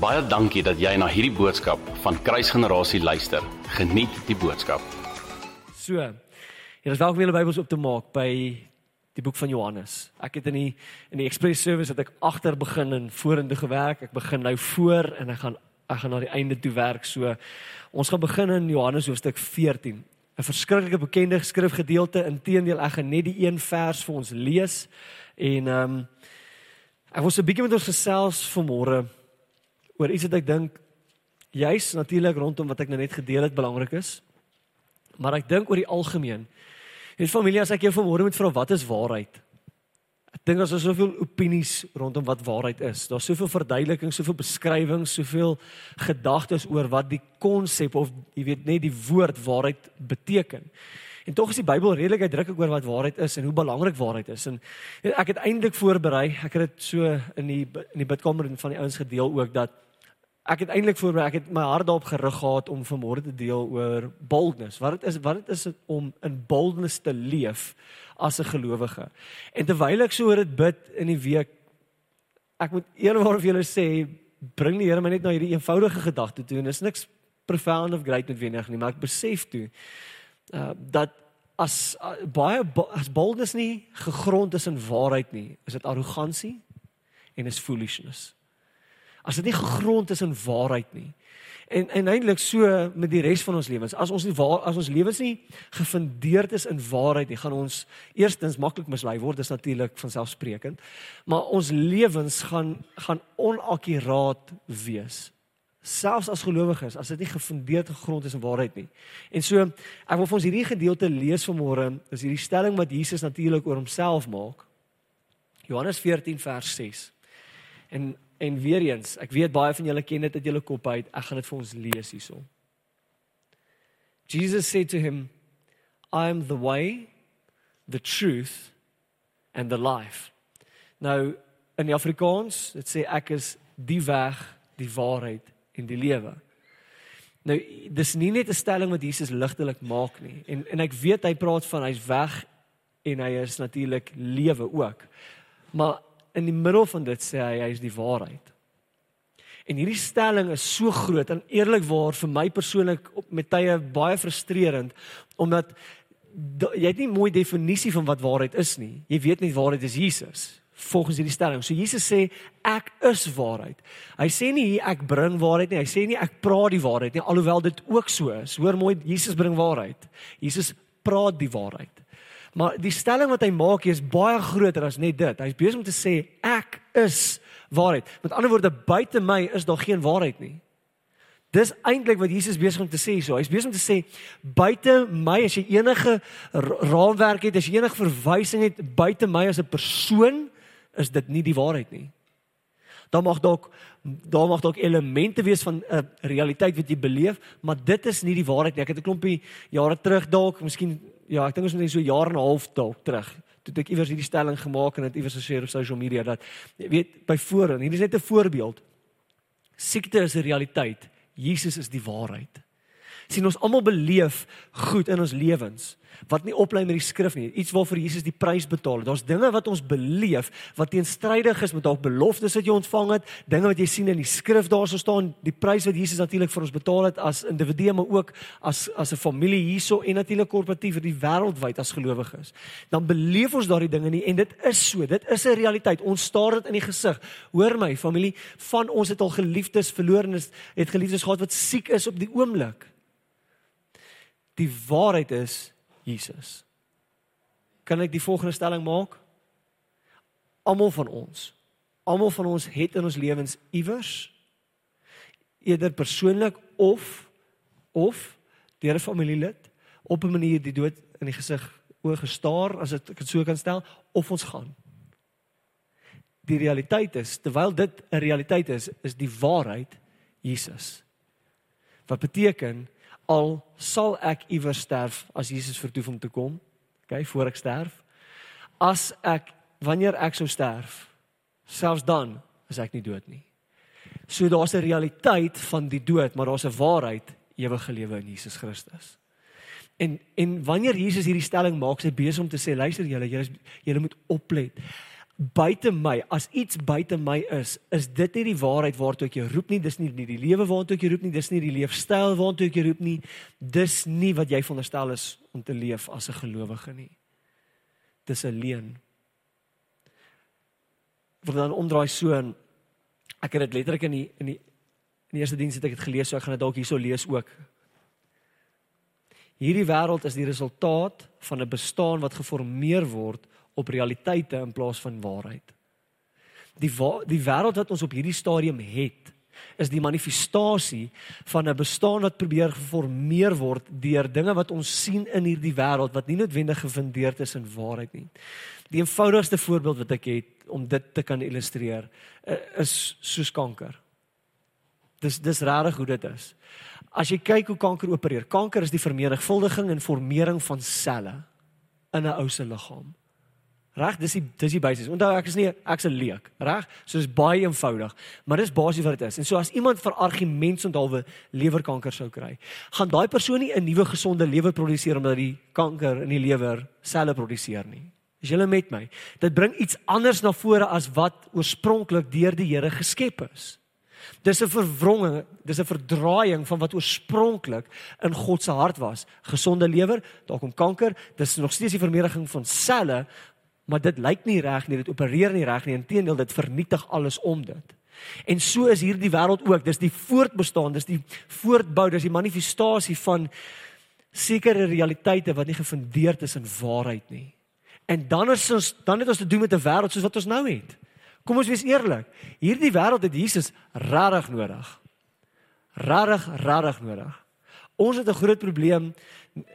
Baie dankie dat jy na hierdie boodskap van Kruisgenerasie luister. Geniet die boodskap. So. Jy is welkom om julle Bybels op te maak by die boek van Johannes. Ek het in die in die express service het ek agter begin en vorentoe gewerk. Ek begin nou voor en ek gaan ek gaan na die einde toe werk. So ons gaan begin in Johannes hoofstuk 14. 'n Verskriklike bekende skrifgedeelte. Inteendeel, ek gaan net die een vers vir ons lees en ehm um, ek wil so 'n bietjie met ons gesels vanmôre oor iets wat ek dink juis natuurlik rondom wat ek nou net gedeel het belangrik is. Maar ek dink oor die algemeen. En familie, as ek jou vanmôre moet vra wat is waarheid? Ek dink daar is soveel opinies rondom wat waarheid is. Daar's soveel verduidelikings, soveel beskrywings, soveel gedagtes oor wat die konsep of jy weet net die woord waarheid beteken. En tog is die Bybel redelik uitdruklik oor wat waarheid is en hoe belangrik waarheid is. En ek het eintlik voorberei, ek het dit so in die in die bidkamer van die ouens gedeel ook dat ek het eintlik voorberei, ek het my hart daarop gerig gehad om vanmôre te deel oor boldness. Wat dit is, wat dit is om in boldness te leef as 'n gelowige. En terwyl ek so oor dit bid in die week, ek moet eerlikwaar vir julle sê, bring die Here my net na hierdie eenvoudige gedagte toe en dis niks profound of great noodwendig nie, maar ek besef toe uh dat as uh, baie as boldness nie gegrond is in waarheid nie, is dit arrogansie en is foolishness as dit nie gegrond is in waarheid nie. En en eintlik so met die res van ons lewens. As ons nie waar as ons lewens nie gefundeerd is in waarheid nie, gaan ons eerstens maklik mislei word, dis natuurlik van selfsprekend. Maar ons lewens gaan gaan onakkuraat wees. Selfs as gelowiges, as dit nie gefundeerd gegrond is in waarheid nie. En so ek wil vir ons hierdie gedeelte lees vanmôre, is hierdie stelling wat Jesus natuurlik oor homself maak. Johannes 14 vers 6. En En weer eens, ek weet baie van julle ken dit uit julle kop uit. Ek gaan dit vir ons lees hierso. Jesus said to him, I am the way, the truth and the life. Nou in die Afrikaans, dit sê ek is die weg, die waarheid en die lewe. Nou dis nie net 'n stelling wat Jesus ligtelik maak nie. En en ek weet hy praat van hy's weg en hy is natuurlik lewe ook. Maar in die middel van dit sê hy hy is die waarheid. En hierdie stelling is so groot en eerlikwaar vir my persoonlik met tye baie frustrerend omdat jy het nie mooi definisie van wat waarheid is nie. Jy weet nie waarheid is Jesus volgens hierdie stelling. So Jesus sê ek is waarheid. Hy sê nie ek bring waarheid nie. Hy sê nie ek praat die waarheid nie alhoewel dit ook so is. Hoor mooi, Jesus bring waarheid. Jesus praat die waarheid. Maar die stelling wat hy maak hier is baie groter as net dit. Hy's besig om te sê ek is waarheid. Met ander woorde, buite my is daar geen waarheid nie. Dis eintlik wat Jesus besig om te sê so. Hy's besig om te sê buite my as jy enige raamwerk het, as jy enige verwysing het buite my as 'n persoon, is dit nie die waarheid nie. Daar mag dalk daar mag dalk elemente wees van 'n realiteit wat jy beleef, maar dit is nie die waarheid nie. Ek het 'n klompie jare terug dalk, miskien ja, ek dink ons moet net so jaar en 'n half dalk terug. Toe ek iewers hierdie stelling gemaak en dit iewers gesê op social media dat weet by voorheen, hier is net 'n voorbeeld. Siekte is 'n realiteit. Jesus is die waarheid. Sien ons almal beleef goed in ons lewens wat nie oplei met die skrif nie. Iets waarvoor Jesus die prys betaal het. Daar's dinge wat ons beleef wat teenstrydig is met dalk beloftes wat jy ontvang het, dinge wat jy sien in die skrif daarso staan, die prys wat Jesus natuurlik vir ons betaal het as individue maar ook as as 'n familie hierso en natuurlik korporatief vir die wêreldwyd as gelowiges. Dan beleef ons daardie dinge nie en dit is so. Dit is 'n realiteit. Ons staar dit in die gesig. Hoor my familie, van ons het al geliefdes verloor en het geliefdes gehad wat siek is op die oomblik. Die waarheid is Jesus. Kan ek die volgende stelling maak? Almal van ons, almal van ons het in ons lewens iewers eerder persoonlik of of deur 'n familielid op 'n manier die dood in die gesig oorgestaar as ek dit so kan stel of ons gaan. Die realiteit is terwyl dit 'n realiteit is, is die waarheid Jesus. Wat beteken al sal ek iewers sterf as Jesus vertoef om te kom. OK, voor ek sterf. As ek wanneer ek sou sterf, selfs dan is ek nie dood nie. So daar's 'n realiteit van die dood, maar daar's 'n waarheid ewige lewe in Jesus Christus. En en wanneer Jesus hierdie stelling maak, sy besig om te sê, luister julle, julle julle moet oplet. Buite my, as iets buite my is, is dit nie die waarheid waartoe ek jou roep nie, dis nie die, die lewe waartoe ek jou roep nie, dis nie die leefstyl waartoe ek jou roep nie. Dis nie wat jy veronderstel is om te leef as 'n gelowige nie. Dis 'n leuen. Word dan omdraai so en ek het dit letterlik in die in die in die eerste diens het ek dit gelees, so ek gaan dit dalk hierso lees ook. Hierdie wêreld is die resultaat van 'n bestaan wat geformeer word op realiteite in plaas van waarheid. Die wa die wêreld wat ons op hierdie stadium het, is die manifestasie van 'n bestaan wat probeer geformeer word deur dinge wat ons sien in hierdie wêreld wat nie noodwendig gefundeerd is in waarheid nie. Die eenvoudigste voorbeeld wat ek het om dit te kan illustreer, is soos kanker. Dis dis regtig hoe dit is. As jy kyk hoe kanker opereer, kanker is die vermenigvuldiging en vormering van selle in 'n ou se liggaam. Reg, dis die dis die basis. Onthou ek is nie ek's 'n leek, reg? So dis baie eenvoudig, maar dis basies wat dit is. En so as iemand vir argument sondalwe lewerkanker sou kry, gaan daai persoon nie 'n nuwe gesonde lewer produseer omdat die kanker in die lewer selle produseer nie. Is julle met my? Dit bring iets anders na vore as wat oorspronklik deur die Here geskep is. Dis 'n verwronging, dis 'n verdraaiing van wat oorspronklik in God se hart was. Gesonde lewer, daar kom kanker, dis nog steeds die vermeerdering van selle, maar dit lyk nie reg nie, dit opereer nie reg nie. Inteendeel, dit vernietig alles om dit. En so is hierdie wêreld ook. Dis die voortbestaan, dis die voortbou, dis die manifestasie van sekere realiteite wat nie gefundeerd is in waarheid nie. En dan is ons dan het ons te doen met 'n wêreld soos wat ons nou het. Kom ons wees eerlik. Hierdie wêreld het Jesus regtig nodig. Regtig, regtig nodig. Ons het 'n groot probleem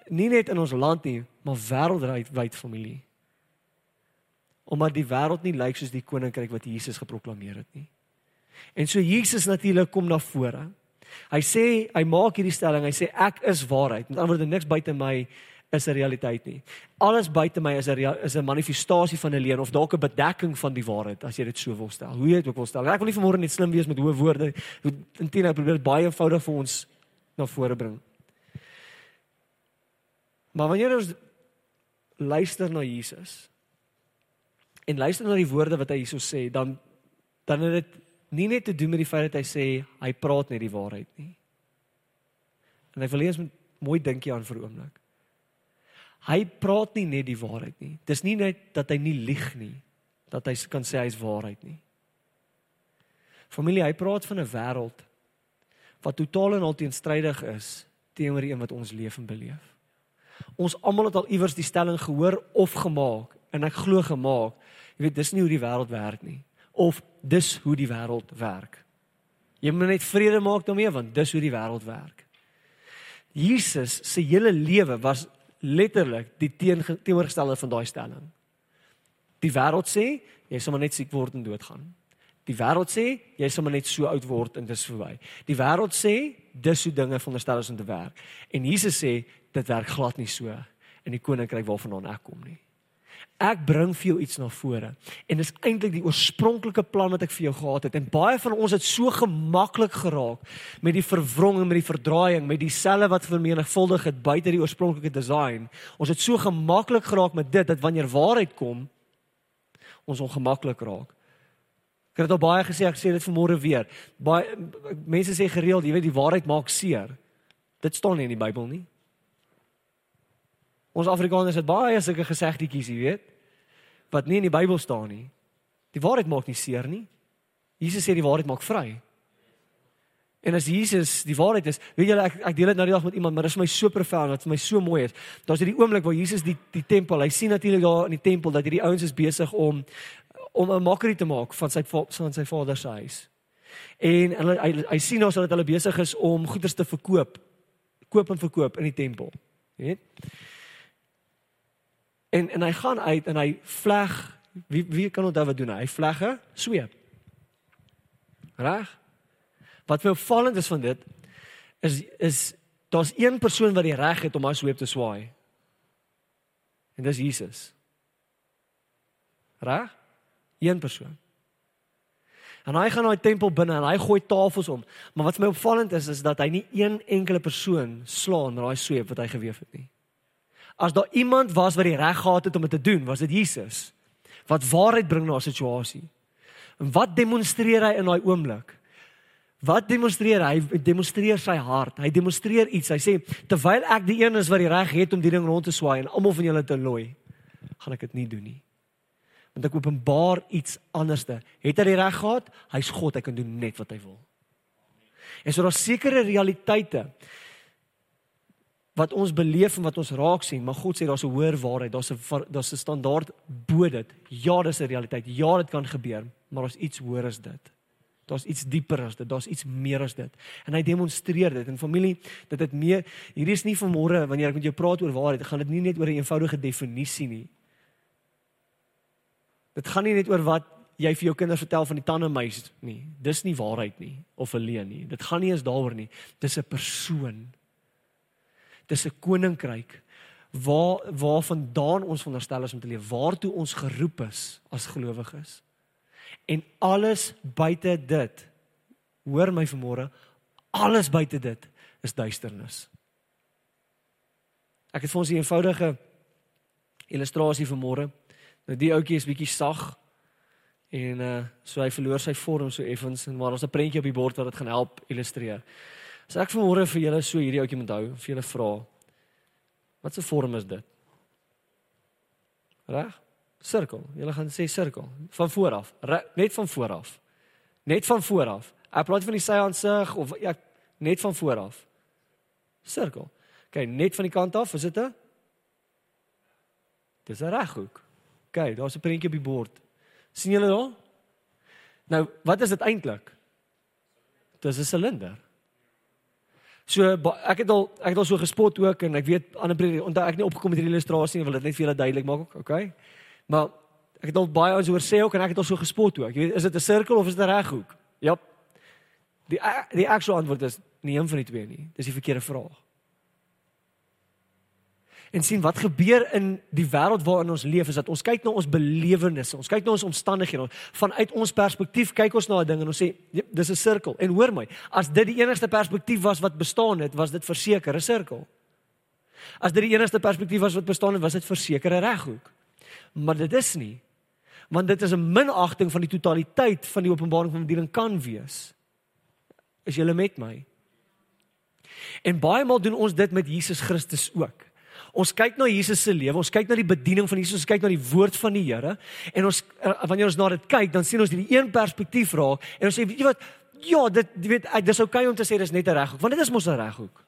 nie net in ons land nie, maar wêreldwyd familie omdat die wêreld nie lyk soos die koninkryk wat Jesus geproklaameer het nie. En so Jesus natuurlik kom na vore. Hy sê hy maak hierdie stelling, hy sê ek is waarheid. Met ander woorde niks buite my is 'n realiteit nie. Alles buite my is 'n is 'n manifestasie van 'n leuen of dalk 'n bedekking van die waarheid as jy dit so wil stel. Hoe jy dit ook wil stel. Ek wil nie vanmôre net slim wees met hoë woorde. Intina probeer dit baie eenvoudig vir ons na vore bring. Maar wanneer ons luister na Jesus, en luister na die woorde wat hy hierso sê, dan dan het dit nie net te doen met die feit dat hy sê hy praat net die waarheid nie. En hy verlees met mooi dinkie aan vir 'n oomblik. Hy praat nie net die waarheid nie. Dis nie net dat hy nie lieg nie, dat hy kan sê hy's waarheid nie. Familie, hy praat van 'n wêreld wat totaal en al teenstrydig is teenoor die een wat ons leef en beleef. Ons almal het al iewers die stelling gehoor of gemaak en ek glo gemaak Jy weet dis nie hoe die wêreld werk nie of dis hoe die wêreld werk. Jy moet net vrede maak daarmee want dis hoe die wêreld werk. Jesus se hele lewe was letterlik die teenoorgestelde van daai stelling. Die wêreld sê jy sal maar net siek word en doodgaan. Die wêreld sê jy sal maar net so oud word en dis verby. Die wêreld sê dis hoe dinge veronderstel is om te werk. En Jesus sê dit werk glad nie so in die koninkryk waarvandaan ek kom nie. Ek bring vir jou iets na vore. En dis eintlik die oorspronklike plan wat ek vir jou gehad het. En baie van ons het so gemaklik geraak met die verwronging, met die verdraaiing, met die selle wat vermenigvuldig het buite die oorspronklike design. Ons het so gemaklik geraak met dit dat wanneer waarheid kom, ons ongemaklik raak. Ek het dit al baie gesê, ek sê dit vanmôre weer. Baie mense sê gereeld, jy weet die waarheid maak seer. Dit staan nie in die Bybel nie. Ons Afrikaners het baie sulke gesegdetjies, jy weet, wat nie in die Bybel staan nie. Die waarheid maak nie seer nie. Jesus sê die waarheid maak vry. En as Jesus die waarheid is, weet julle ek ek deel dit nou die dag met iemand, maar dit is my so profound, wat vir my so mooi is. Daar's hierdie oomblik waar Jesus die die tempel, hy sien natuurlik daar in die tempel dat hierdie ouens is besig om om 'n mockery te maak van sy van sy vader se huis. En hulle hy, hy sien ons dat hulle besig is om goederes te verkoop. Koop en verkoop in die tempel. Weet? En en hy gaan uit en hy vleg wie wie kan onthou wat doen hy? Hy vleg 'n sweep. Reg? Wat vir opvallend is van dit is is daar's een persoon wat die reg het om haar sweep te swaai. En dis Jesus. Reg? Een persoon. En hy gaan na die tempel binne en hy gooi tafels om. Maar wat my opvallend is is dat hy nie een enkele persoon slaan met daai sweep wat hy geweef het nie. As daar iemand was wat die reg gehad het om dit te doen, was dit Jesus. wat waarheid bring na 'n situasie. En wat demonstreer hy in daai oomblik? Wat demonstreer hy? Hy demonstreer sy hart. Hy demonstreer iets. Hy sê terwyl ek die een is wat die reg het om die ding rond te swaai en almal van julle te looi, gaan ek dit nie doen nie. Want ek openbaar iets anderste. Het hy die reg gehad? Hy's God, hy kan doen net wat hy wil. En so daar's sekere realiteite wat ons beleef en wat ons raak sien, maar God sê daar's 'n hoër waarheid, daar's 'n daar's 'n standaard bo dit. Ja, dis 'n realiteit. Ja, dit kan gebeur, maar daar's iets hoër as dit. Daar's iets dieper as dit. Daar's iets meer as dit. En hy demonstreer dit in familie dat dit meer hierdie is nie van môre wanneer ek met jou praat oor waarheid, gaan dit nie net oor 'n eenvoudige definisie nie. Dit gaan nie net oor wat jy vir jou kinders vertel van die tandemeis nie. Dis nie waarheid nie of 'n leuen nie. Dit gaan nie eens daaroor nie. Dis 'n persoon dis 'n koninkryk waar waarvandaan ons veronderstel is om te leef, waartoe ons geroep is as gelowiges. En alles buite dit, hoor my vanmôre, alles buite dit is duisternis. Ek het vir ons 'n eenvoudige illustrasie vanmôre. Nou die ouetjie is bietjie sag en uh so hy verloor sy vorm so effens en maar ons 'n prentjie op die bord wat dit gaan help illustreer. As ek vanmôre vir julle so hierdie ouetjie moet hou, vir julle vra. Wat 'n vorm is dit? Reg? Sirkel. Julle gaan sê sirkel. Van voor af. Net van voor af. Net van voor af. Ek praat van die sy aansig of ek net van voor af. Sirkel. OK, net van die kant af, is dit 'n Dis 'n reghoek. OK, daar's 'n prentjie op die bord. sien julle daar? Nou, wat is dit eintlik? Dis 'n silinder. So ek het al ek het al so gespot ook en ek weet ander predikers onthou ek nie opgekom met hierdie illustrasie nie wil dit net vir julle duidelik maak ook okay maar ek het al baie ons oor sê ook en ek het al so gespot ook. Jy weet is dit 'n sirkel of is dit 'n reghoek? Ja die die actual antwoord is nie een van die twee nie. Dis die verkeerde vraag en sien wat gebeur in die wêreld waarin ons leef is dat ons kyk na ons belewennisse, ons kyk na ons omstandighede. Vanuit ons perspektief kyk ons na 'n ding en ons sê dis 'n sirkel. En hoor my, as dit die enigste perspektief was wat bestaan het, was dit verseker 'n sirkel. As dit die enigste perspektief was wat bestaan het, was dit verseker 'n reghoek. Maar dit is nie. Want dit is 'n minagting van die totaliteit van die openbaring van die ding kan wees. Is jy met my? En baie maal doen ons dit met Jesus Christus ook. Ons kyk na Jesus se lewe, ons kyk na die bediening van Jesus, ons kyk na die woord van die Here en ons eh, wanneer ons na dit kyk, dan sien ons hierdie een perspektief raak en ons sê weet jy wat? Ja, dit weet dis oukei okay om te sê dis net 'n reghoek, want dit is mos 'n reghoek.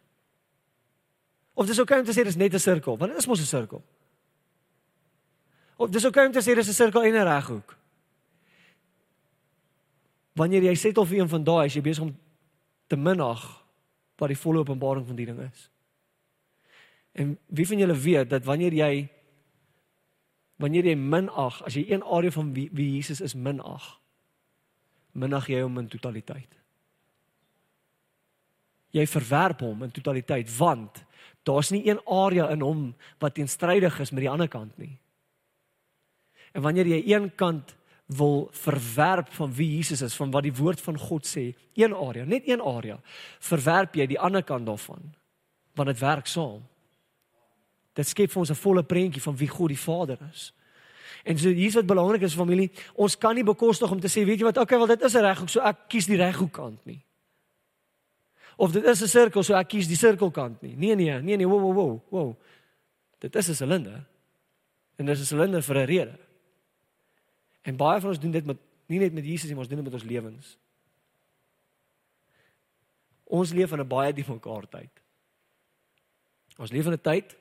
Of dis oukei okay om te sê dis net 'n sirkel, want dit is mos 'n sirkel. Of dis oukei okay om te sê dis 'n sirkel en 'n reghoek. Wanneer jy sê tot vir een van daai, as jy besig om te minag wat die volle openbaring van die ding is. En wie van julle weet dat wanneer jy wanneer jy minag, as jy een area van wie, wie Jesus is minag, minag jy hom in totaliteit. Jy verwerp hom in totaliteit want daar's nie een area in hom wat teenstrydig is met die ander kant nie. En wanneer jy een kant wil verwerp van wie Jesus is, van wat die woord van God sê, een area, net een area, verwerp jy die ander kant daarvan want dit werk saam. Dit skep vir ons 'n volle prentjie van wie God die Vader is. En so hier's wat belangrik is familie, ons kan nie bekostig om te sê, weet jy wat, okay, wel dit is 'n reghoek, so ek kies die reghoekkant nie. Of dit is 'n sirkel, so ek kies die sirkelkant nie. Nee nee, nee nee, wow wow wow. wow. Dit is 'n silinder. En dit is 'n silinder vir 'n rede. En baie van ons doen dit met nie net met Jesus nie, maar ons doen dit met ons lewens. Ons leef in 'n baie diep mekaar tyd. Ons leef in 'n tyd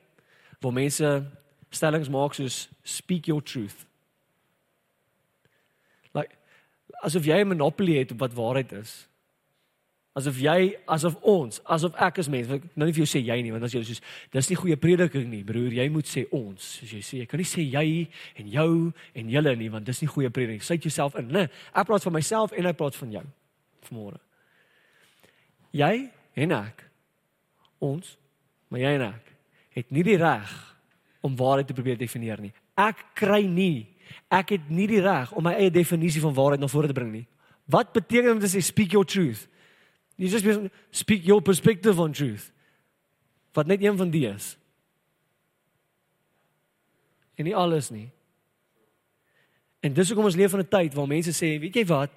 waar mense stellings maak soos speak your truth. Like asof jy 'n monopolie het op wat waarheid is. Asof jy asof ons, asof ek as mens, nou nie vir jou sê jy nie, want as jy soos dis nie goeie prediking nie, broer, jy moet sê ons, soos jy sê, jy kan nie sê jy en jou en julle nie, want dis nie goeie prediking. Sit jouself in, né? Ek praat van myself en ek praat van jou vanmôre. Jy en ek ons, maar jy en ek het nie die reg om waarheid te probeer definieer nie. Ek kry nie ek het nie die reg om my eie definisie van waarheid na vore te bring nie. Wat beteken om te sê speak your truth? Jy just speak your perspective on truth. Wat net een van die is. En nie alles nie. En dis hoekom ons leef in 'n tyd waar mense sê, weet jy wat?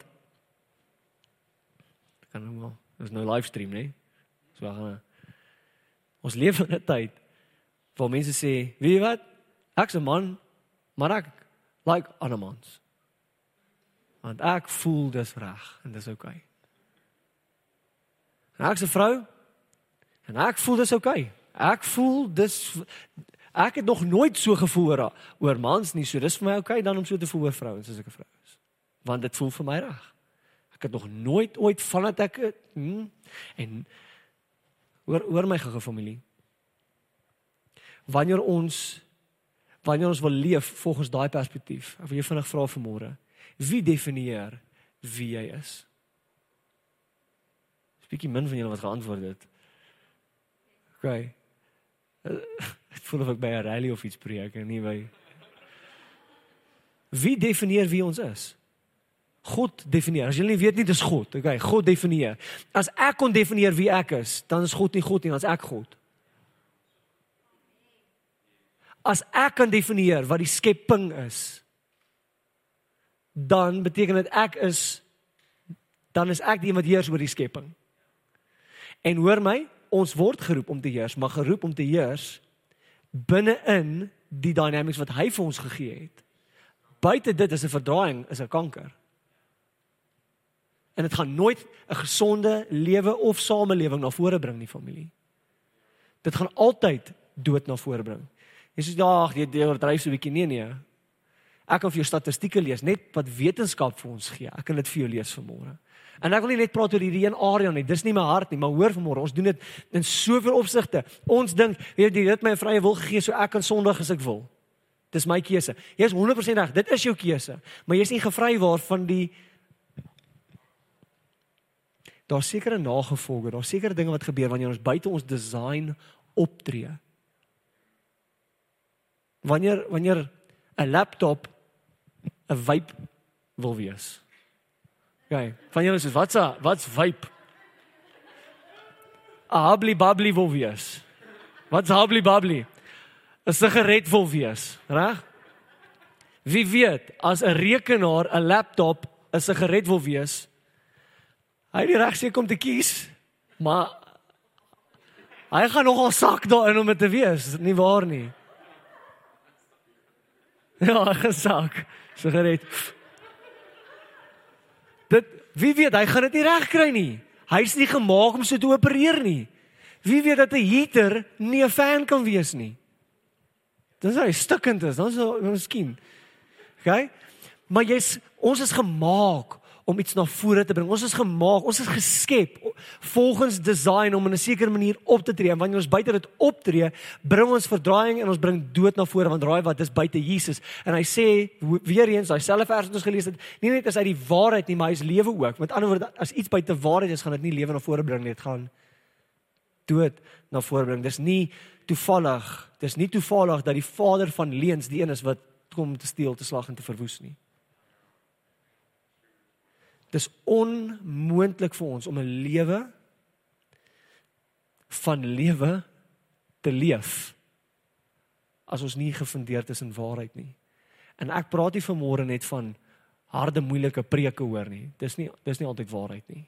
Kan nou maar, dis nou livestream, né? So gaan ons leef in 'n tyd waar mense sê, weet jy wat? Ek's 'n man, maar ek like ander mans. Want ek voel dis reg en dis oukei. Okay. Ek's 'n vrou en ek voel dis oukei. Okay. Ek voel dis Ek het nog nooit so gevoel oor, oor mans nie. So dis vir my oukei okay, dan om so te voel oor vrouens as ek 'n vrou is. Want dit voel vir my reg. Ek het nog nooit ooit vandat ek hmm, en oor oor my gege familie. Wanneer ons wanneer ons wil leef volgens daai perspektief. Ek wil jou vinnig vra vanmôre. Wie definieer wie jy is? Spiekie min van julle wat geantwoord het. OK. Ek voel of ek by 'n rally of iets preek en nie by Wie definieer wie ons is? God definieer. As jy nie weet nie, dis God. Okay, God definieer. As ek kon definieer wie ek is, dan is God nie God nie, dan is ek God. As ek kan definieer wat die skepping is, dan beteken dit ek is dan is ek die een wat heers oor die skepping. En hoor my, ons word geroep om te heers, maar geroep om te heers binne-in die dynamics wat hy vir ons gegee het. Buite dit is 'n verdraaiing, is 'n kanker. En dit gaan nooit 'n gesonde lewe of samelewing na vore bring nie, familie. Dit gaan altyd dood na vore bring. Jy sê ja, jy jy oordryf so 'n bietjie nee nee. Ek kan vir jou statistieke lees, net wat wetenskap vir ons gee. Ek kan dit vir jou lees vanmôre. En ek wil nie net praat oor hierdie een area nie. Dis nie my hart nie, maar hoor vanmôre, ons doen dit in soveel opsigte. Ons dink, weet jy, dit my vrye wil gegee so ek kan sondig as ek wil. Dis my keuse. Jy is 100% reg. Dit is jou keuse. Maar jy is nie gevry waarvan die Daar sekerre nagevolge, daar sekerre dinge wat gebeur wanneer ons buite ons design optree. Wanneer wanneer 'n laptop 'n vape wil wees. Okay, van julle sê wat's a wat's vape? A habli babli wil wees. Wat's habli babli? 'n Sigaret wil wees, reg? Wie weet as 'n rekenaar, 'n laptop 'n sigaret wil wees, hy die reg seker om te kies, maar hy gaan nogal sak daarin om dit te wees, nie waar nie? Ja, gesak. Sigaret. Dit wie weet, hy gaan dit nie reg kry nie. Hy's nie gemaak om so te opereer nie. Wie weet dat 'n heater nie 'n fan kan wees nie. Dis hy stukkend is, dan sou miskien. OK? Maar jy's ons is gemaak om iets na vore te bring. Ons is gemaak, ons is geskep volgens design om in 'n sekere manier op te tree. En wanneer ons buite dit optree, bring ons verdraaiing en ons bring dood na vore want raai wat is buite Jesus. En hy sê weer eens, daai selfe vers wat ons gelees het, nie net is uit die waarheid nie, maar hy's lewe ook. Met ander woorde, as iets buite waarheid is, gaan dit nie lewe na vore bring nie, dit gaan dood na vore bring. Dis nie toevallig, dis nie toevallig dat die vader van leuns die een is wat kom te steel, te slag en te verwoes nie. Dis onmoontlik vir ons om 'n lewe van lewe te leef as ons nie gefundeerd is in waarheid nie. En ek praat nie vanmôre net van harde moeilike preke hoor nie. Dis nie dis nie altyd waarheid nie.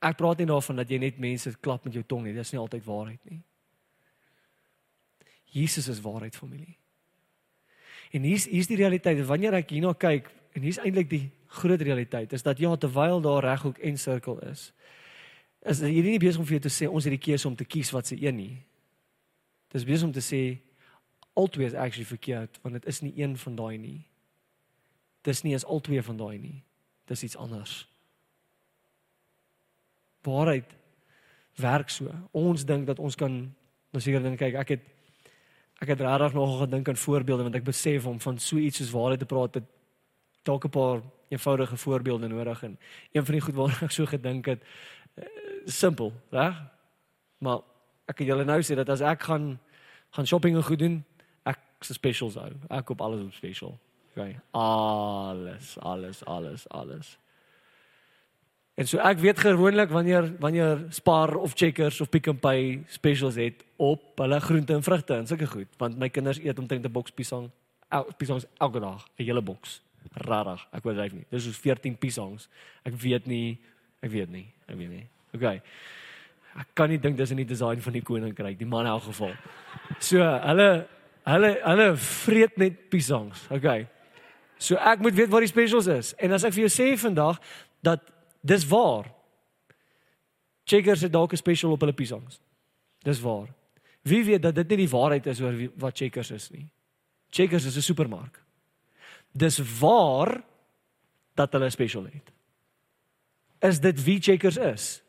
Ek praat nie daarvan dat jy net mense klap met jou tong nie. Dis nie altyd waarheid nie. Jesus is waarheid familie. En hier's hier's die realiteit. Wanneer ek hierna kyk en hier's eintlik die groot realiteit is dat ja terwyl daar reghoek en sirkel is is jy nie besig om vir jou te sê ons het die keuse om te kies wat se een nie. Dis besig om te sê altyd is actually verkeerd want dit is nie een van daai nie. Dis nie is albei van daai nie. Dis iets anders. Waarheid werk so. Ons dink dat ons kan nou seker dink kyk. Ek het ek het regtig nog gedink aan voorbeelde want ek besef om van so iets soos waarheid te praat dit dalk 'n paar eenvoudige voorbeelde nodig en een van die goed waarna ek so gedink het uh, simpel, reg? Maar ek kan julle nou sê dat as ek gaan gaan shopping en goed doen, ek se specials hou. Ek koop alles op special. Okay. Alles, alles, alles, alles. En so ek weet gewoonlik wanneer wanneer Spar of Checkers of Pick n Pay specials het op hulle groente en vrugte en sulke goed, want my kinders eet omtrent 'n boks piesang El, piesangs elke dag, 'n hele boks. Rarig, ek weet nie. Dis soos 14 piesangs. Ek weet nie, ek weet nie, ek weet nie. Okay. Ek kan nie dink dis in die design van die koninkryk, die man in elk geval. So, hulle hulle hulle vreet net piesangs. Okay. So ek moet weet wat die specials is. En as ek vir jou sê vandag dat dis waar. Checkers het dalk 'n special op hulle piesangs. Dis waar. Wie weet dat dit nie die waarheid is oor wat Checkers is nie. Checkers is 'n supermark. Dis waar dat hulle 'n special het. Is dit wie Checkers is?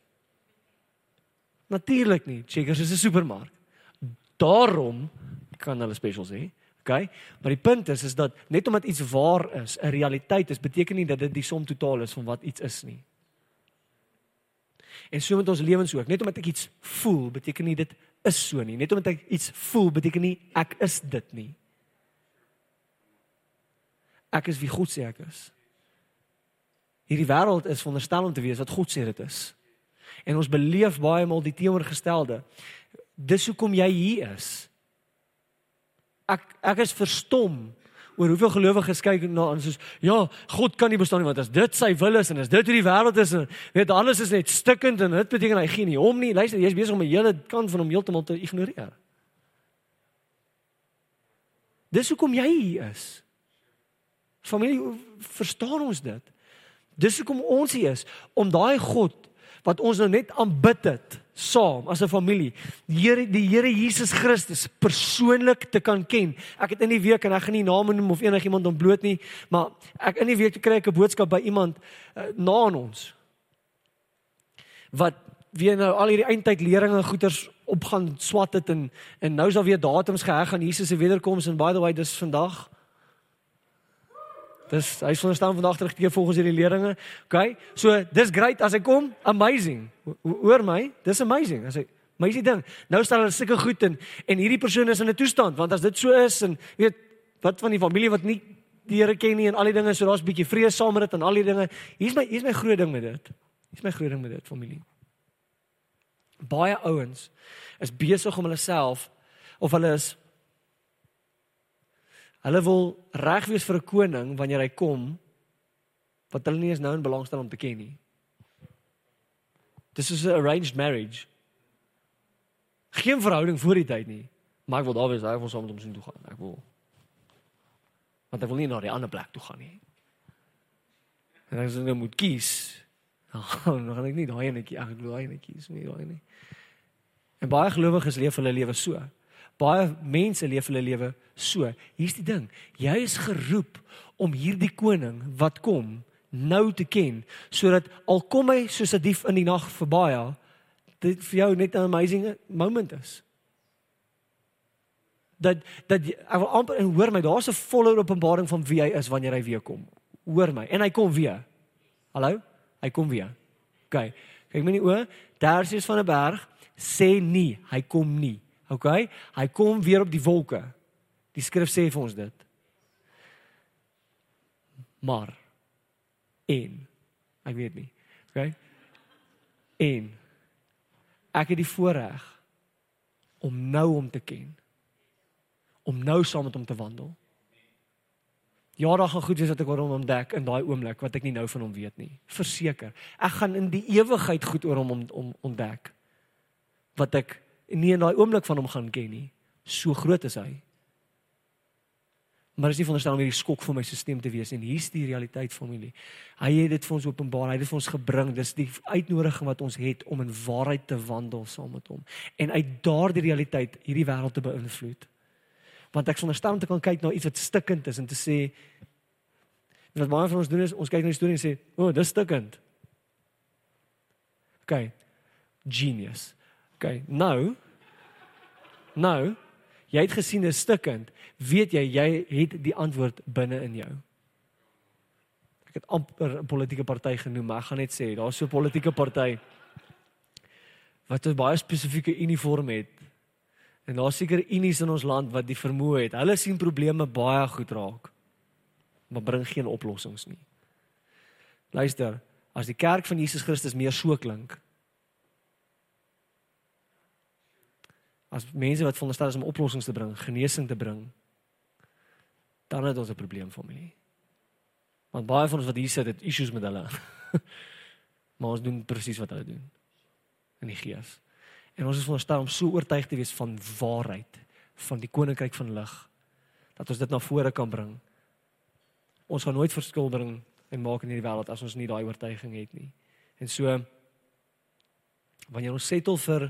Natuurlik nie. Checkers is 'n supermark. Daarom kan hulle specials hê. Okay? Maar die punt is is dat net omdat iets waar is, 'n realiteit is, beteken nie dat dit die som totaal is van wat iets is nie. En so met ons lewens ook. Net omdat ek iets voel, beteken nie dit is so nie. Net omdat ek iets voel, beteken nie ek is dit nie. Ek is wie God sê ek is. Hierdie wêreld is veronderstel om te wees wat God sê dit is. En ons beleef baie maal die teenoorgestelde. Dis hoekom jy hier is. Ek ek is verstom oor hoeveel gelowiges kyk na ons soos ja, God kan nie bestaan nie want as dit sy wil is en as dit hoe die wêreld is en weet alles is net stikkend en dit beteken hy gee nie hom nie. Luister, jy's besig om 'n hele kant van hom heeltemal te ignoreer. Dis hoekom jy hier is. Familie, verstaan ons dit? Dis hoekom ons hier is om daai God wat ons nou net aanbid het saam as 'n familie. Die Here die Here Jesus Christus persoonlik te kan ken. Ek het in die week en ek gaan nie name noem of enigiemand ontbloot nie, maar ek in die week kry ek 'n boodskap by iemand uh, na aan ons wat wie nou al hierdie eindtyd leringe goeters op gaan swat het en en nou is daar weer datums geheg aan Jesus se wederkoms en by the way dis vandag Dis hy sal staan vandag terug teë volgens hierdie leringe. OK. So dis great as hy kom. Amazing. Hoor my, dis amazing. As hy amazing ding. Nou staan hulle sulke goed in en hierdie persoon is in 'n toestand want as dit so is en weet wat van die familie wat nie die Here ken nie en al die dinge so daar's 'n bietjie vrees saam met dit en al die dinge. Hier's my hier's my groot ding met dit. Hier's my groot ding met dit familie. Baie ouens is besig om hulle self of hulle is Hulle wil reg wees vir 'n koning wanneer hy kom wat hulle nie eens nou in belang stel om te ken nie. Dis is 'n arranged marriage. Geen verhouding voor die tyd nie. Maar ek wil daar wees, hy wil saam met hom sien toe gaan. Ek wil Want ek wil nie na die ander plek toe gaan nie. En as ek nou moet kies, dan gaan ek nie daai enetjie, ek wil daai enetjie kies nie, daai nie. En baie gelowiges leef hulle lewe so. Baie mense leef hulle lewe so. Hier's die ding. Jy is geroep om hierdie koning wat kom nou te ken sodat al kom hy soos 'n dief in die nag verby, dit vir jou net 'n amazing moment is. Dat dat ek wil amper en hoor my, daar's 'n volle openbaring van wie hy is wanneer hy weer kom. Hoor my. En hy kom weer. Hallo? Hy kom weer. OK. Kyk my nie o, daar is van 'n berg sê nie, hy kom nie. OK? Hy kom weer op die wolke. Die skrif sê vir ons dit. Maar en ek weet nie. OK? En ek het die voorreg om nou om te ken. Om nou saam met hom te wandel. Ja, daar gaan goed wees wat ek oor hom ontdek in daai oomblik wat ek nie nou van hom weet nie. Verseker, ek gaan in die ewigheid goed oor hom om ontdek wat ek nie in daai oomblik van hom gaan ken nie. So groot is hy. Maar is nie veronderstel om hierdie skok vir my stelsel te wees en hier's die realiteit familie. Hy het dit vir ons openbaar, hy het dit vir ons gebring. Dis die uitnodiging wat ons het om in waarheid te wandel saam met hom en uit daardie realiteit hierdie wêreld te beïnvloed. Want ek veronderstel om te kan kyk na iets wat stikkend is en te sê wat baie van ons doen is ons kyk na die storie en sê, "O, oh, dis stikkend." OK. Genius. OK, nou nou jy het gesien 'n stukkend, weet jy jy het die antwoord binne in jou. Ek het amper 'n politieke party genoem, maar ek gaan net sê daar's so 'n politieke party wat 'n baie spesifieke uniform het. En daar's seker unies in ons land wat die vermoë het. Hulle sien probleme baie goed raak, maar bring geen oplossings nie. Luister, as die kerk van Jesus Christus meer so klink, as mense wat veronderstel is om oplossings te bring, genesing te bring. dan het ons 'n probleem familie. Want baie van ons wat hier sit, het issues met hulle. maar ons doen presies wat hulle doen in die gees. En ons is veronderstel om so oortuig te wees van waarheid, van die koninkryk van lig, dat ons dit na vore kan bring. Ons gaan nooit verskil bring en maak in hierdie wêreld as ons nie daai oortuiging het nie. En so wanneer ons settle vir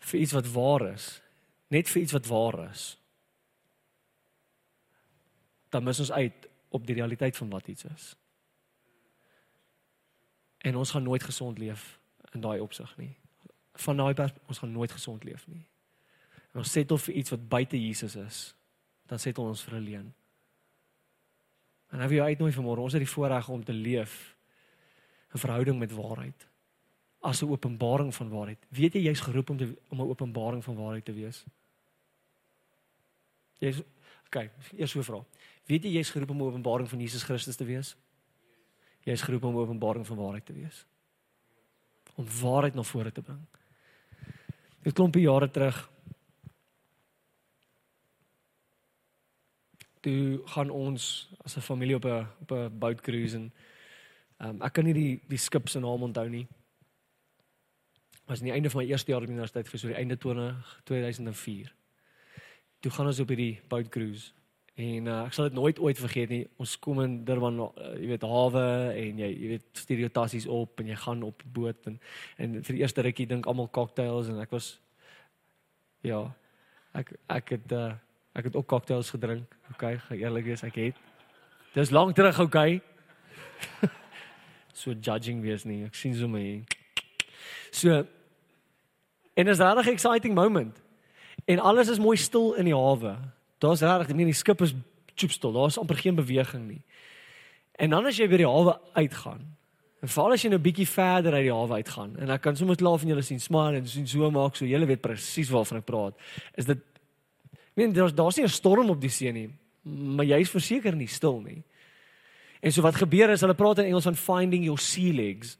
vir iets wat waar is, net vir iets wat waar is, dan mis ons uit op die realiteit van wat iets is. En ons gaan nooit gesond leef in daai opsig nie. Van daai pers ons gaan nooit gesond leef nie. En ons settle vir iets wat buite Jesus is, dan settle ons vir 'n leuen. En nou wie uitnooi vanmôre, ons het die voorreg om te leef 'n verhouding met waarheid as 'n openbaring van waarheid. Weet jy jy's geroep om te, om 'n openbaring van waarheid te wees? Jy's okay, eers so vra. Weet jy jy's geroep om 'n openbaring van Jesus Christus te wees? Jy's geroep om 'n openbaring van waarheid te wees. Om waarheid na vore te bring. 'n Klompie jare terug toe gaan ons as 'n familie op 'n op 'n boat cruise en um, ek kan nie die die skip se naam onthou nie. Was aan die einde van my eerste jaar op universiteit vir so die einde 20 2004. Toe gaan ons op hierdie boat cruise En uh, ek sal dit nooit ooit vergeet nie. Ons kom in Durban, uh, jy weet, hawe en jy jy weet stereotassies op en jy gaan op die boot en en vir die eerste rukkie dink almal cocktails en ek was ja, ek ek het uh, ek het ook cocktails gedrink. Okay, eerlik is ek het. Dis lank terug, okay. so judging wees nie. Ek sien so my. So en is regtig exciting moment. En alles is mooi stil in die hawe. Daar's regtig nie die skip is choopstil. Daar's amper geen beweging nie. En dan as jy by die hawe uitgaan, en veral as jy nou 'n bietjie verder uit die hawe uitgaan, en ek kan sommer klaar van julle sien smaak en sien so maak so julle weet presies waarvan ek praat. Is dit Nee, daar's daar's nie 'n storm op die see nie, maar jy's verseker nie stil nie. En so wat gebeur is hulle praat in Engels van finding your sea legs.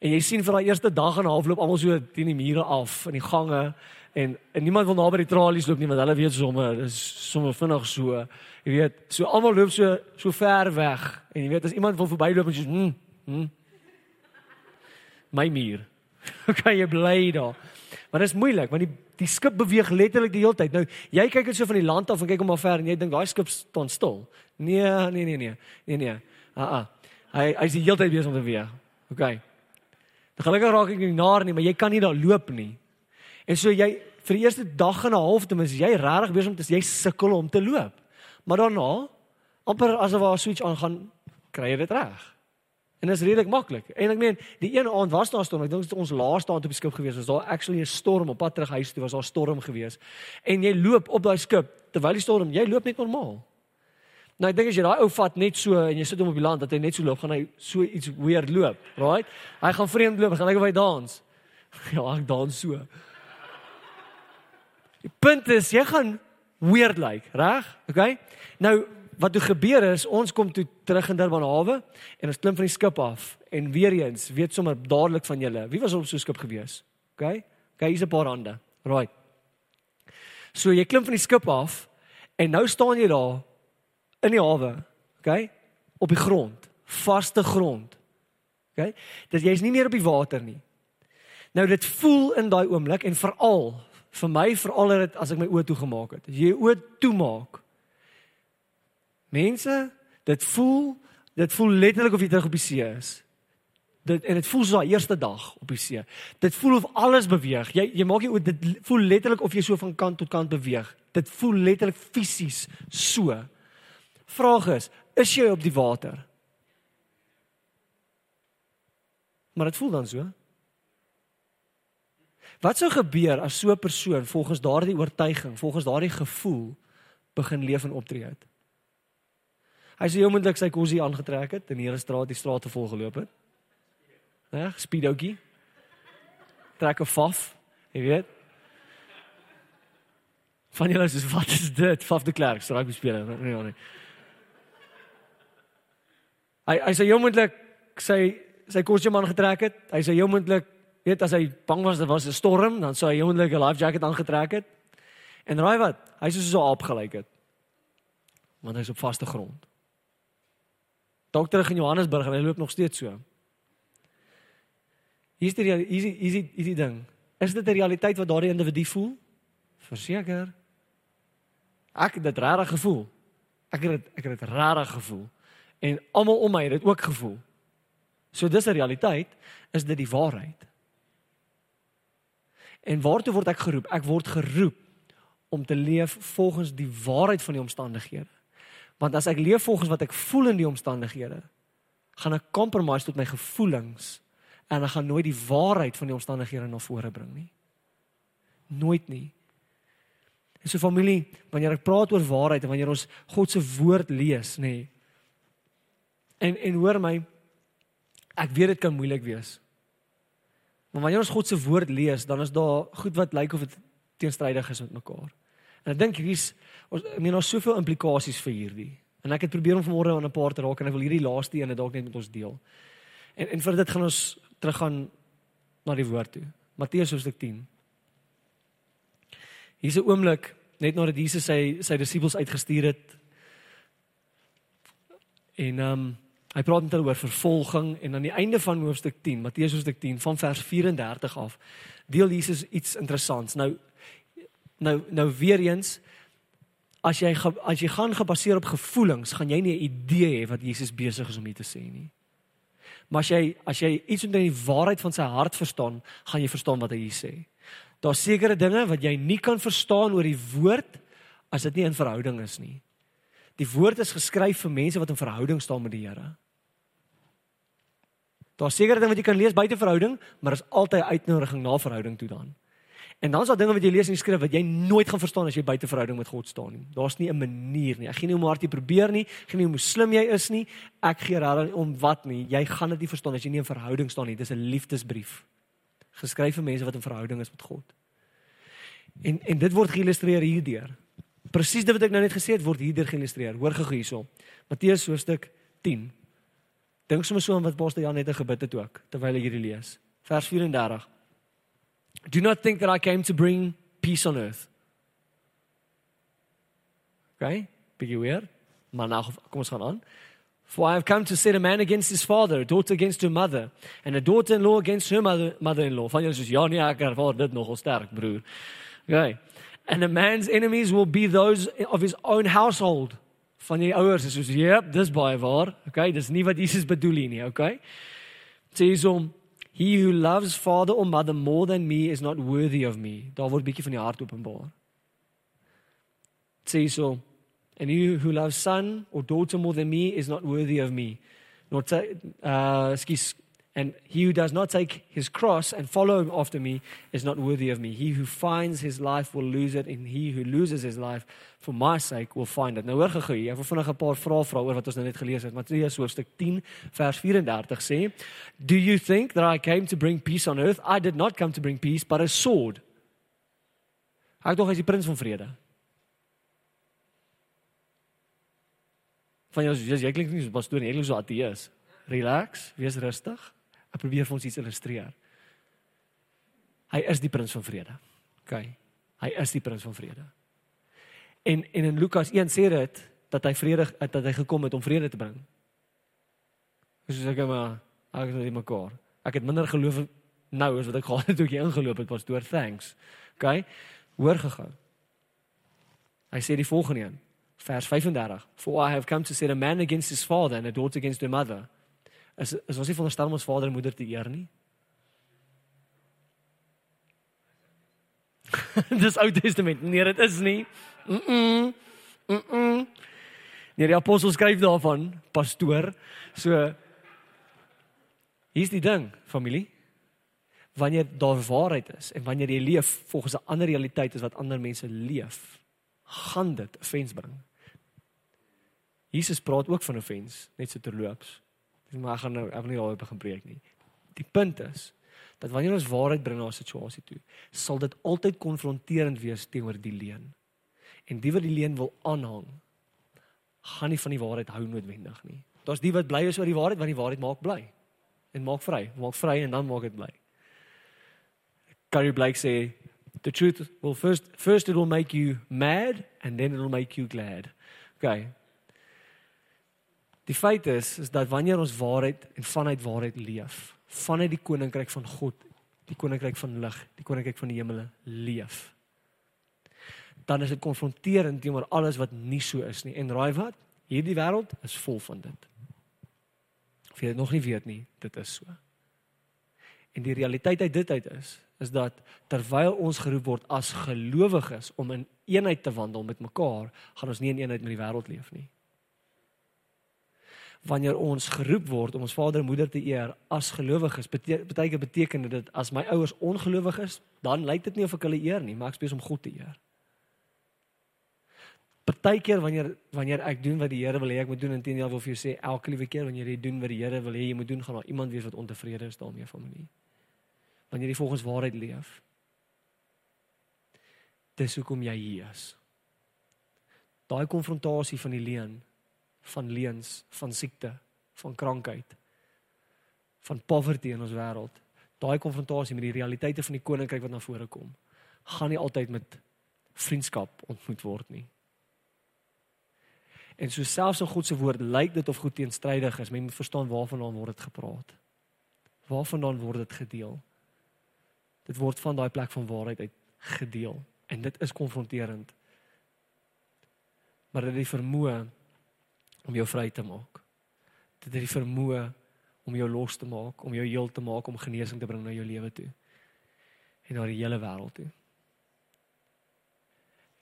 En jy sien vir daai eerste dag en 'n half loop almal so teen die mure af in die gange en, en niemand wil naby die tralies loop nie want hulle weet sommer dis sommer vinnig so. Jy weet so almal loop so so ver weg en jy weet as iemand wil verbyloop en jy sê hm, hm my muur. Kan jy bly daar? Maar dit is moeilik want die die skip beweeg letterlik die hele tyd. Nou jy kyk net so van die land af en kyk hom maar ver en jy dink daai skip staan stil. Nee nee nee nee nee nee. Ah ah hy hy is die hele tyd besig om te beweeg okay gelukkig raak ek nie naar nie maar jy kan nie daar loop nie En so jy vir die eerste dag en 'n half ten minste jy regtig besig om te jy sukkel om te loop. Maar daarna amper asof daar 'n switch aangaan, kry jy dit reg. En dit is redelik maklik. En ek meen, die een aand was daar storm. Ek dink dit ons laaste aand op die skip gewees. Was daar actually 'n storm op pad terug huis toe was daar storm gewees. En jy loop op daai skip terwyl die storm, jy loop net normaal. Nou ek dink as jy daai ou vat net so en jy sit hom op die land dat hy net so loop, gaan hy so iets weird loop, right? Hy gaan vreemd loop, gaan lyk of hy dans. Ja, ek dans so. Die punt is jy gaan weird lyk, like, reg? Okay? Nou wat toe gebeur is, ons kom toe terug in Durban hawe en ons klim van die skip af en weer eens weet sommer dadelik van julle, wie was op so 'n skip gewees? Okay? Okay, hier's 'n paar hande. Right. So jy klim van die skip af en nou staan jy daar in die hawe, okay? Op die grond, vaste grond. Okay? Dit jy's nie meer op die water nie. Nou dit voel in daai oomblik en veral vir my veral dit as ek my oë toegemaak het. As jy oë toemaak. Mense, dit voel dit voel letterlik of jy terug op die see is. Dit en dit voel so daai eerste dag op die see. Dit voel of alles beweeg. Jy jy maak jy oë dit voel letterlik of jy so van kant tot kant beweeg. Dit voel letterlik fisies so. Vraag is, is jy op die water? Maar dit voel dan so. Wat sou gebeur as so 'n persoon volgens daardie oortuiging, volgens daardie gevoel begin leef en optree het? Hy sê oomblik sy kosie aangetrek het en die straat die strate vol geloop het. Ja, speedoetjie. Trek 'n faf, jy weet. Van julle is wat is dit? Faf de Klerk, rugby speler. Nee, nee. Hy hy sê oomblik sy sy kosie man getrek het. Hy sê oomblik weet as hy bang was daar was 'n storm, dan sou hy onmiddellik 'n life jacket aangetrek het. En raai wat? Hy sou so opgelyk het. want hy's op vaste grond. Dalk terug in Johannesburg en hy loop nog steeds so. Hier's die hier's die hier's die, die ding. Is dit 'n realiteit wat daardie individu voel? Verseker. Ek het dit regtig gevoel. Ek het dit ek het dit regtig gevoel. En almal om my het dit ook gevoel. So dis 'n realiteit, is dit die waarheid. En waartoe word ek geroep? Ek word geroep om te leef volgens die waarheid van die omstandighede. Want as ek leef volgens wat ek voel in die omstandighede, gaan ek compromise tot my gevoelings en ek gaan nooit die waarheid van die omstandighede na vore bring nie. Nooit nie. En so familie, wanneer ek praat oor waarheid en wanneer ons God se woord lees, nê. En en hoor my, ek weet dit kan moeilik wees. Maar wanneer ons God se woord lees, dan is daar goed wat lyk of dit teenstrydig is met mekaar. En ek dink hier's ons ek meen daar's soveel implikasies vir hierdie. En ek het probeer om vanmôre aan 'n paar te raak en ek wil hierdie laaste een dalk net met ons deel. En en vir dit gaan ons teruggaan na die woord toe. Matteus hoofstuk 10. Hier's 'n oomblik net nadat Jesus sy sy disippels uitgestuur het. En ehm um, hy praat met hulle oor vervolging en aan die einde van hoofstuk 10, Matteus hoofstuk 10 van vers 34 af, deel Jesus iets interessants. Nou nou nou weer eens as jy as jy gaan gebaseer op gevoelings, gaan jy nie 'n idee hê wat Jesus besig is om hier te sê nie. Maar as jy as jy iets onder die waarheid van sy hart verstaan, gaan jy verstaan wat hy hier sê. Daar's sekere dinge wat jy nie kan verstaan oor die woord as dit nie in verhouding is nie. Die woord is geskryf vir mense wat in verhouding staan met die Here. Daar's sekere dinge wat jy kan lees buite verhouding, maar is altyd uitnodiging na verhouding toe dan. En dan is daar dinge wat jy lees in die skrif wat jy nooit gaan verstaan as jy buite verhouding met God staan nie. Daar's nie 'n manier nie. Ek gee nie om hard jy probeer nie, ek gee nie hoe slim jy is nie. Ek gee regtig om wat nie. Jy gaan dit nie verstaan as jy nie in verhouding staan nie. Dis 'n liefdesbrief. Geskryf vir mense wat in verhouding is met God. En en dit word geïllustreer hierdeur. Presies dit wat ek nou net gesê het word hierdeur geïllustreer. Hoor gou hierso. Matteus hoofstuk 10. Dink sommer so aan wat Pastor Jan net gebid het ook terwyl hy hierdie lees. Vers 34. Do not think that I came to bring peace on earth. Okay? Bietjie weer. Maar nou kom ons gaan aan. For I have come to set a man against his father, a daughter against her mother, and a daughter-in-law against her mother, mother-in-law. Van julle sê ja nee, ek ervaar dit nogal sterk, broer. Okay. And a man's enemies will be those of his own household. Van die ouers is soos, "Yep, dis baie waar." Okay, dis nie wat Jesus bedoel hier nie, okay? Sê He who loves father or mother more than me is not worthy of me. Daar word bietjie van die hart openbaar. Sê so. And he who loves son or daughter more than me is not worthy of me. Not uh excuse And he who does not take his cross and follow after me is not worthy of me. He who finds his life will lose it, and he who loses his life for my sake will find it. Nou hoor gou, ek wil vinnig 'n paar vrae vra oor wat ons nou net gelees het. Matteus hoofstuk 10 vers 34 sê: Do you think that I came to bring peace on earth? I did not come to bring peace, but a sword. Hy tog is die prins van vrede. Van jou, jy klink nie so pastoor nie, jy klink so ateës. Relax, wees rustig. Ek probeer vir ons iets illustreer. Hy is die prins van vrede. OK. Hy is die prins van vrede. En en in Lukas 1 sê dit dat hy vrede dat hy gekom het om vrede te bring. Soos ek maar ek het dit mekaar. Ek het minder geloof nou as wat ek gehad het toe ek ingeloop het pastoor. Thanks. OK. Hoor gegaan. Hy sê die volgende een. Vers 35. For I have come to set a man against his father and a daughter against her mother is is ons nie veronderstel om ons vader en moeder te eer nie. Dis Ou Testament. Nee, dit is nie. Mm. -mm. Mm. -mm. Nee, die apostel skryf daarvan, pastoor. So hier's die ding, familie. Wanneer daar waarheid is en wanneer jy leef volgens 'n ander realiteit as wat ander mense leef, gaan dit offense bring. Jesus praat ook van offense, net so terloops. Maar ek gaan nou ek wil nie daaroor begin preek nie. Die punt is dat wanneer ons waarheid bring na 'n situasie toe, sal dit altyd konfronterend wees teenoor die leuen. En die wat die leuen wil aanhang, gaan nie van die waarheid hou noodwendig nie. Daar's die wat bly is oor die waarheid want die waarheid maak bly en maak vry, maak vry en dan maak dit bly. Gary Blake sê the truth will first first it will make you mad and then it will make you glad. Okay. Die feit is is dat wanneer ons waarheid en vanuit waarheid leef, vanuit die koninkryk van God, die koninkryk van lig, die koninkryk van die hemele leef, dan is dit konfronterend teenoor alles wat nie so is nie. En raai wat? Hierdie wêreld is vol van dit. Of jy dit nog nie weet nie, dit is so. En die realiteit uit dit uit is is dat terwyl ons geroep word as gelowiges om in eenheid te wandel met mekaar, gaan ons nie in eenheid met die wêreld leef nie. Wanneer ons geroep word om ons vader en moeder te eer as gelowiges, beteken beteken dit as my ouers ongelowig is, dan lyk dit nie of ek hulle eer nie, maar ek spesiaal om God te eer. Partykeer wanneer wanneer ek doen wat die Here wil hê ek moet doen, intendeel wil vir jou sê elke liewe keer wanneer jy doen wat die Here wil hê jy moet doen, gaan daar iemand wees wat ontevrede is daarmee van my. Wanneer jy volgens waarheid leef. Dis hoekom jy hier is. Daai konfrontasie van die leuen, van leuns, van siekte, van krankheid, van poverty in ons wêreld. Daai konfrontasie met die realiteite van die koninkryk wat na vore kom, gaan nie altyd met vriendskap ontmoet word nie. En so selfs in God se woord lyk dit of goed teenstrydig is, men moet verstaan waarvandaan word dit gepraat. Waarvandaan word dit gedeel? Dit word van daai plek van waarheid uit gedeel en dit is konfronterend. Maar dit het die vermoë om jou vry te maak. Dit het die vermoë om jou los te maak, om jou heel te maak, om genesing te bring na jou lewe toe en na die hele wêreld toe.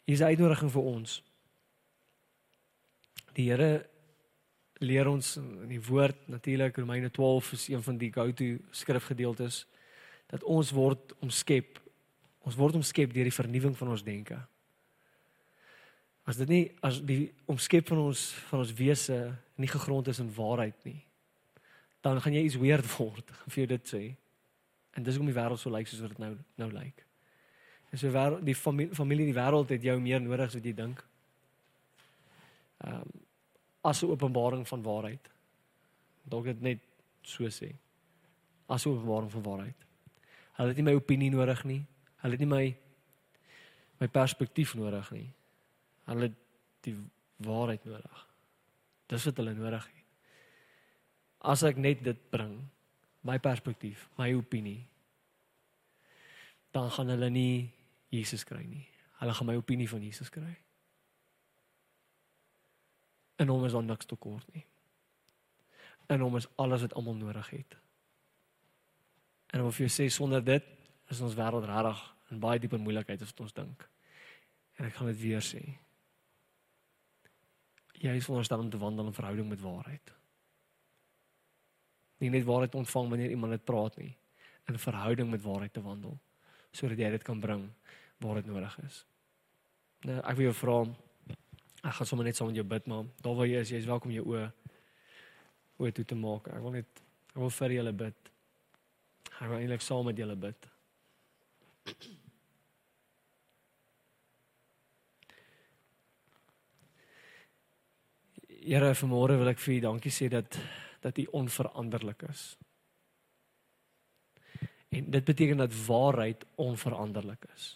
Hier is 'n uitnodiging vir ons die Here leer ons in die woord natuurlik Romeine 12 is een van die go-to skrifgedeeltes dat ons word omskep ons word omskep deur die vernuwing van ons denke. As dit nie as die omskep van ons van ons wese nie gegrond is in waarheid nie, dan gaan jy iets weird word, vir jou dit sê. En dis hoekom die wêreld so lyk soos wat dit nou nou lyk. En so wêreld die familie, familie in die wêreld het jou meer nodig as wat jy dink. Ehm um, as 'n openbaring van waarheid. Dalk dit net so sê. As 'n openbaring van waarheid. Hulle het nie my opinie nodig nie. Hulle het nie my my perspektief nodig nie. Hulle het die waarheid nodig. Dis wat hulle nodig het. As ek net dit bring, my perspektief, my opinie, dan gaan hulle nie Jesus kry nie. Hulle gaan my opinie van Jesus kry. In hom is daar niks tekort nie. In hom is alles wat almal nodig het. En of jy sê sonder dit is ons wêreld regtig in baie dieper moeilikheid as wat ons dink. En ek gaan dit weer sê. Jy is veronderstel om te wandel in verhouding met waarheid. Nie net waarheid ontvang wanneer iemand dit praat nie, in verhouding met waarheid te wandel sodat jy dit kan bring waar dit nodig is. Nou ek wil jou vra Ek gaan sommer net saam met jou bid, maar daar waar jy is, jy is welkom jou oë oë toe te maak. Ek wil net ek wil vir julle bid. Ek wil eintlik saam met julle bid. Here, vanmôre wil ek vir U dankie sê dat dat U onveranderlik is. En dit beteken dat waarheid onveranderlik is.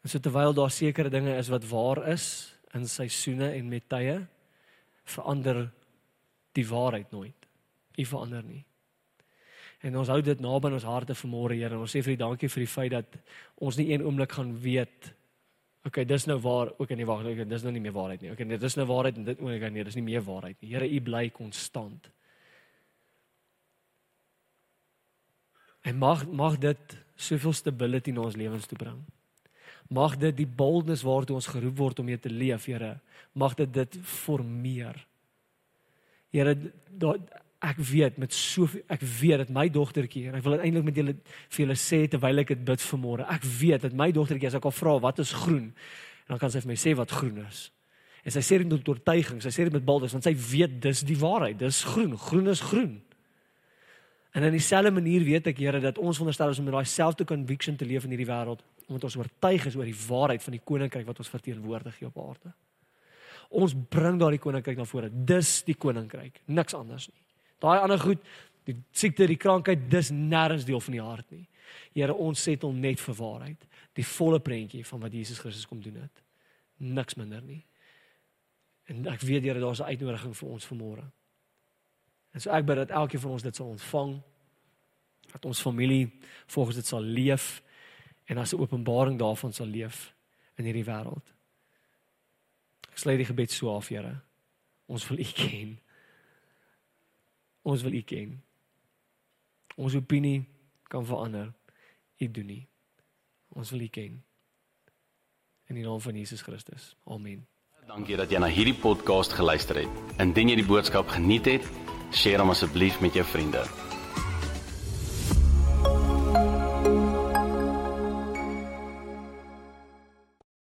En so terwyl daar sekere dinge is wat waar is in seisoene en met tye, verander die waarheid nooit. U verander nie. En ons hou dit naby in ons harte vanmôre, Here. Ons sê vir U dankie vir die feit dat ons nie een oomblik gaan weet Okay, dis nou waar, ook nee wag, okay, dis nou nie meer waarheid nie. Okay, nee, dis nou waarheid en dit ook nee, dis nie meer waarheid nie. Here, U bly konstant. En mag mag dit soveel stability in ons lewens toe bring. Mag dit die boldness waartoe ons geroep word om mee te leef, Here. Mag dit dit formeer. Here, ek weet met so ek weet dat my dogtertjie en ek wil dit eintlik met julle vir julle sê terwyl ek dit bid vanmôre. Ek weet dat my dogtertjie as ek haar vra wat is groen, dan kan sy vir my sê wat groen is. En sy sê dit met oortuiging, sy sê dit met boldness want sy weet dis die waarheid. Dis groen. Groen is groen. En in dieselfde manier weet ek Here dat ons veronderstel is om met daai selfde conviction te leef in hierdie wêreld omdat ons oortuig is oor die waarheid van die koninkryk wat ons verteenwoordig hier op aarde. Ons bring daardie koninkryk na vore. Dis die koninkryk, niks anders nie. Daai ander goed, die siekte, die krankheid, dis nêrens deel van die hart nie. Here, ons settle net vir waarheid, die volle prentjie van wat Jesus Christus kom doen het. Niks minder nie. En ek weet Here daar's 'n uitnodiging vir ons vanmôre. En so ek bid dat elkeen van ons dit sal ontvang dat ons familie volgens dit sal leef en as 'n openbaring daarvan sal leef in hierdie wêreld. Ek sluit die gebed so af, Here. Ons wil U ken. Ons wil U ken. Ons opinie kan verander. U doen nie. Ons wil U ken. In die naam van Jesus Christus. Amen. Dankie dat jy na hierdie podcast geluister het. Indien jy die boodskap geniet het, deel hom asseblief met jou vriende.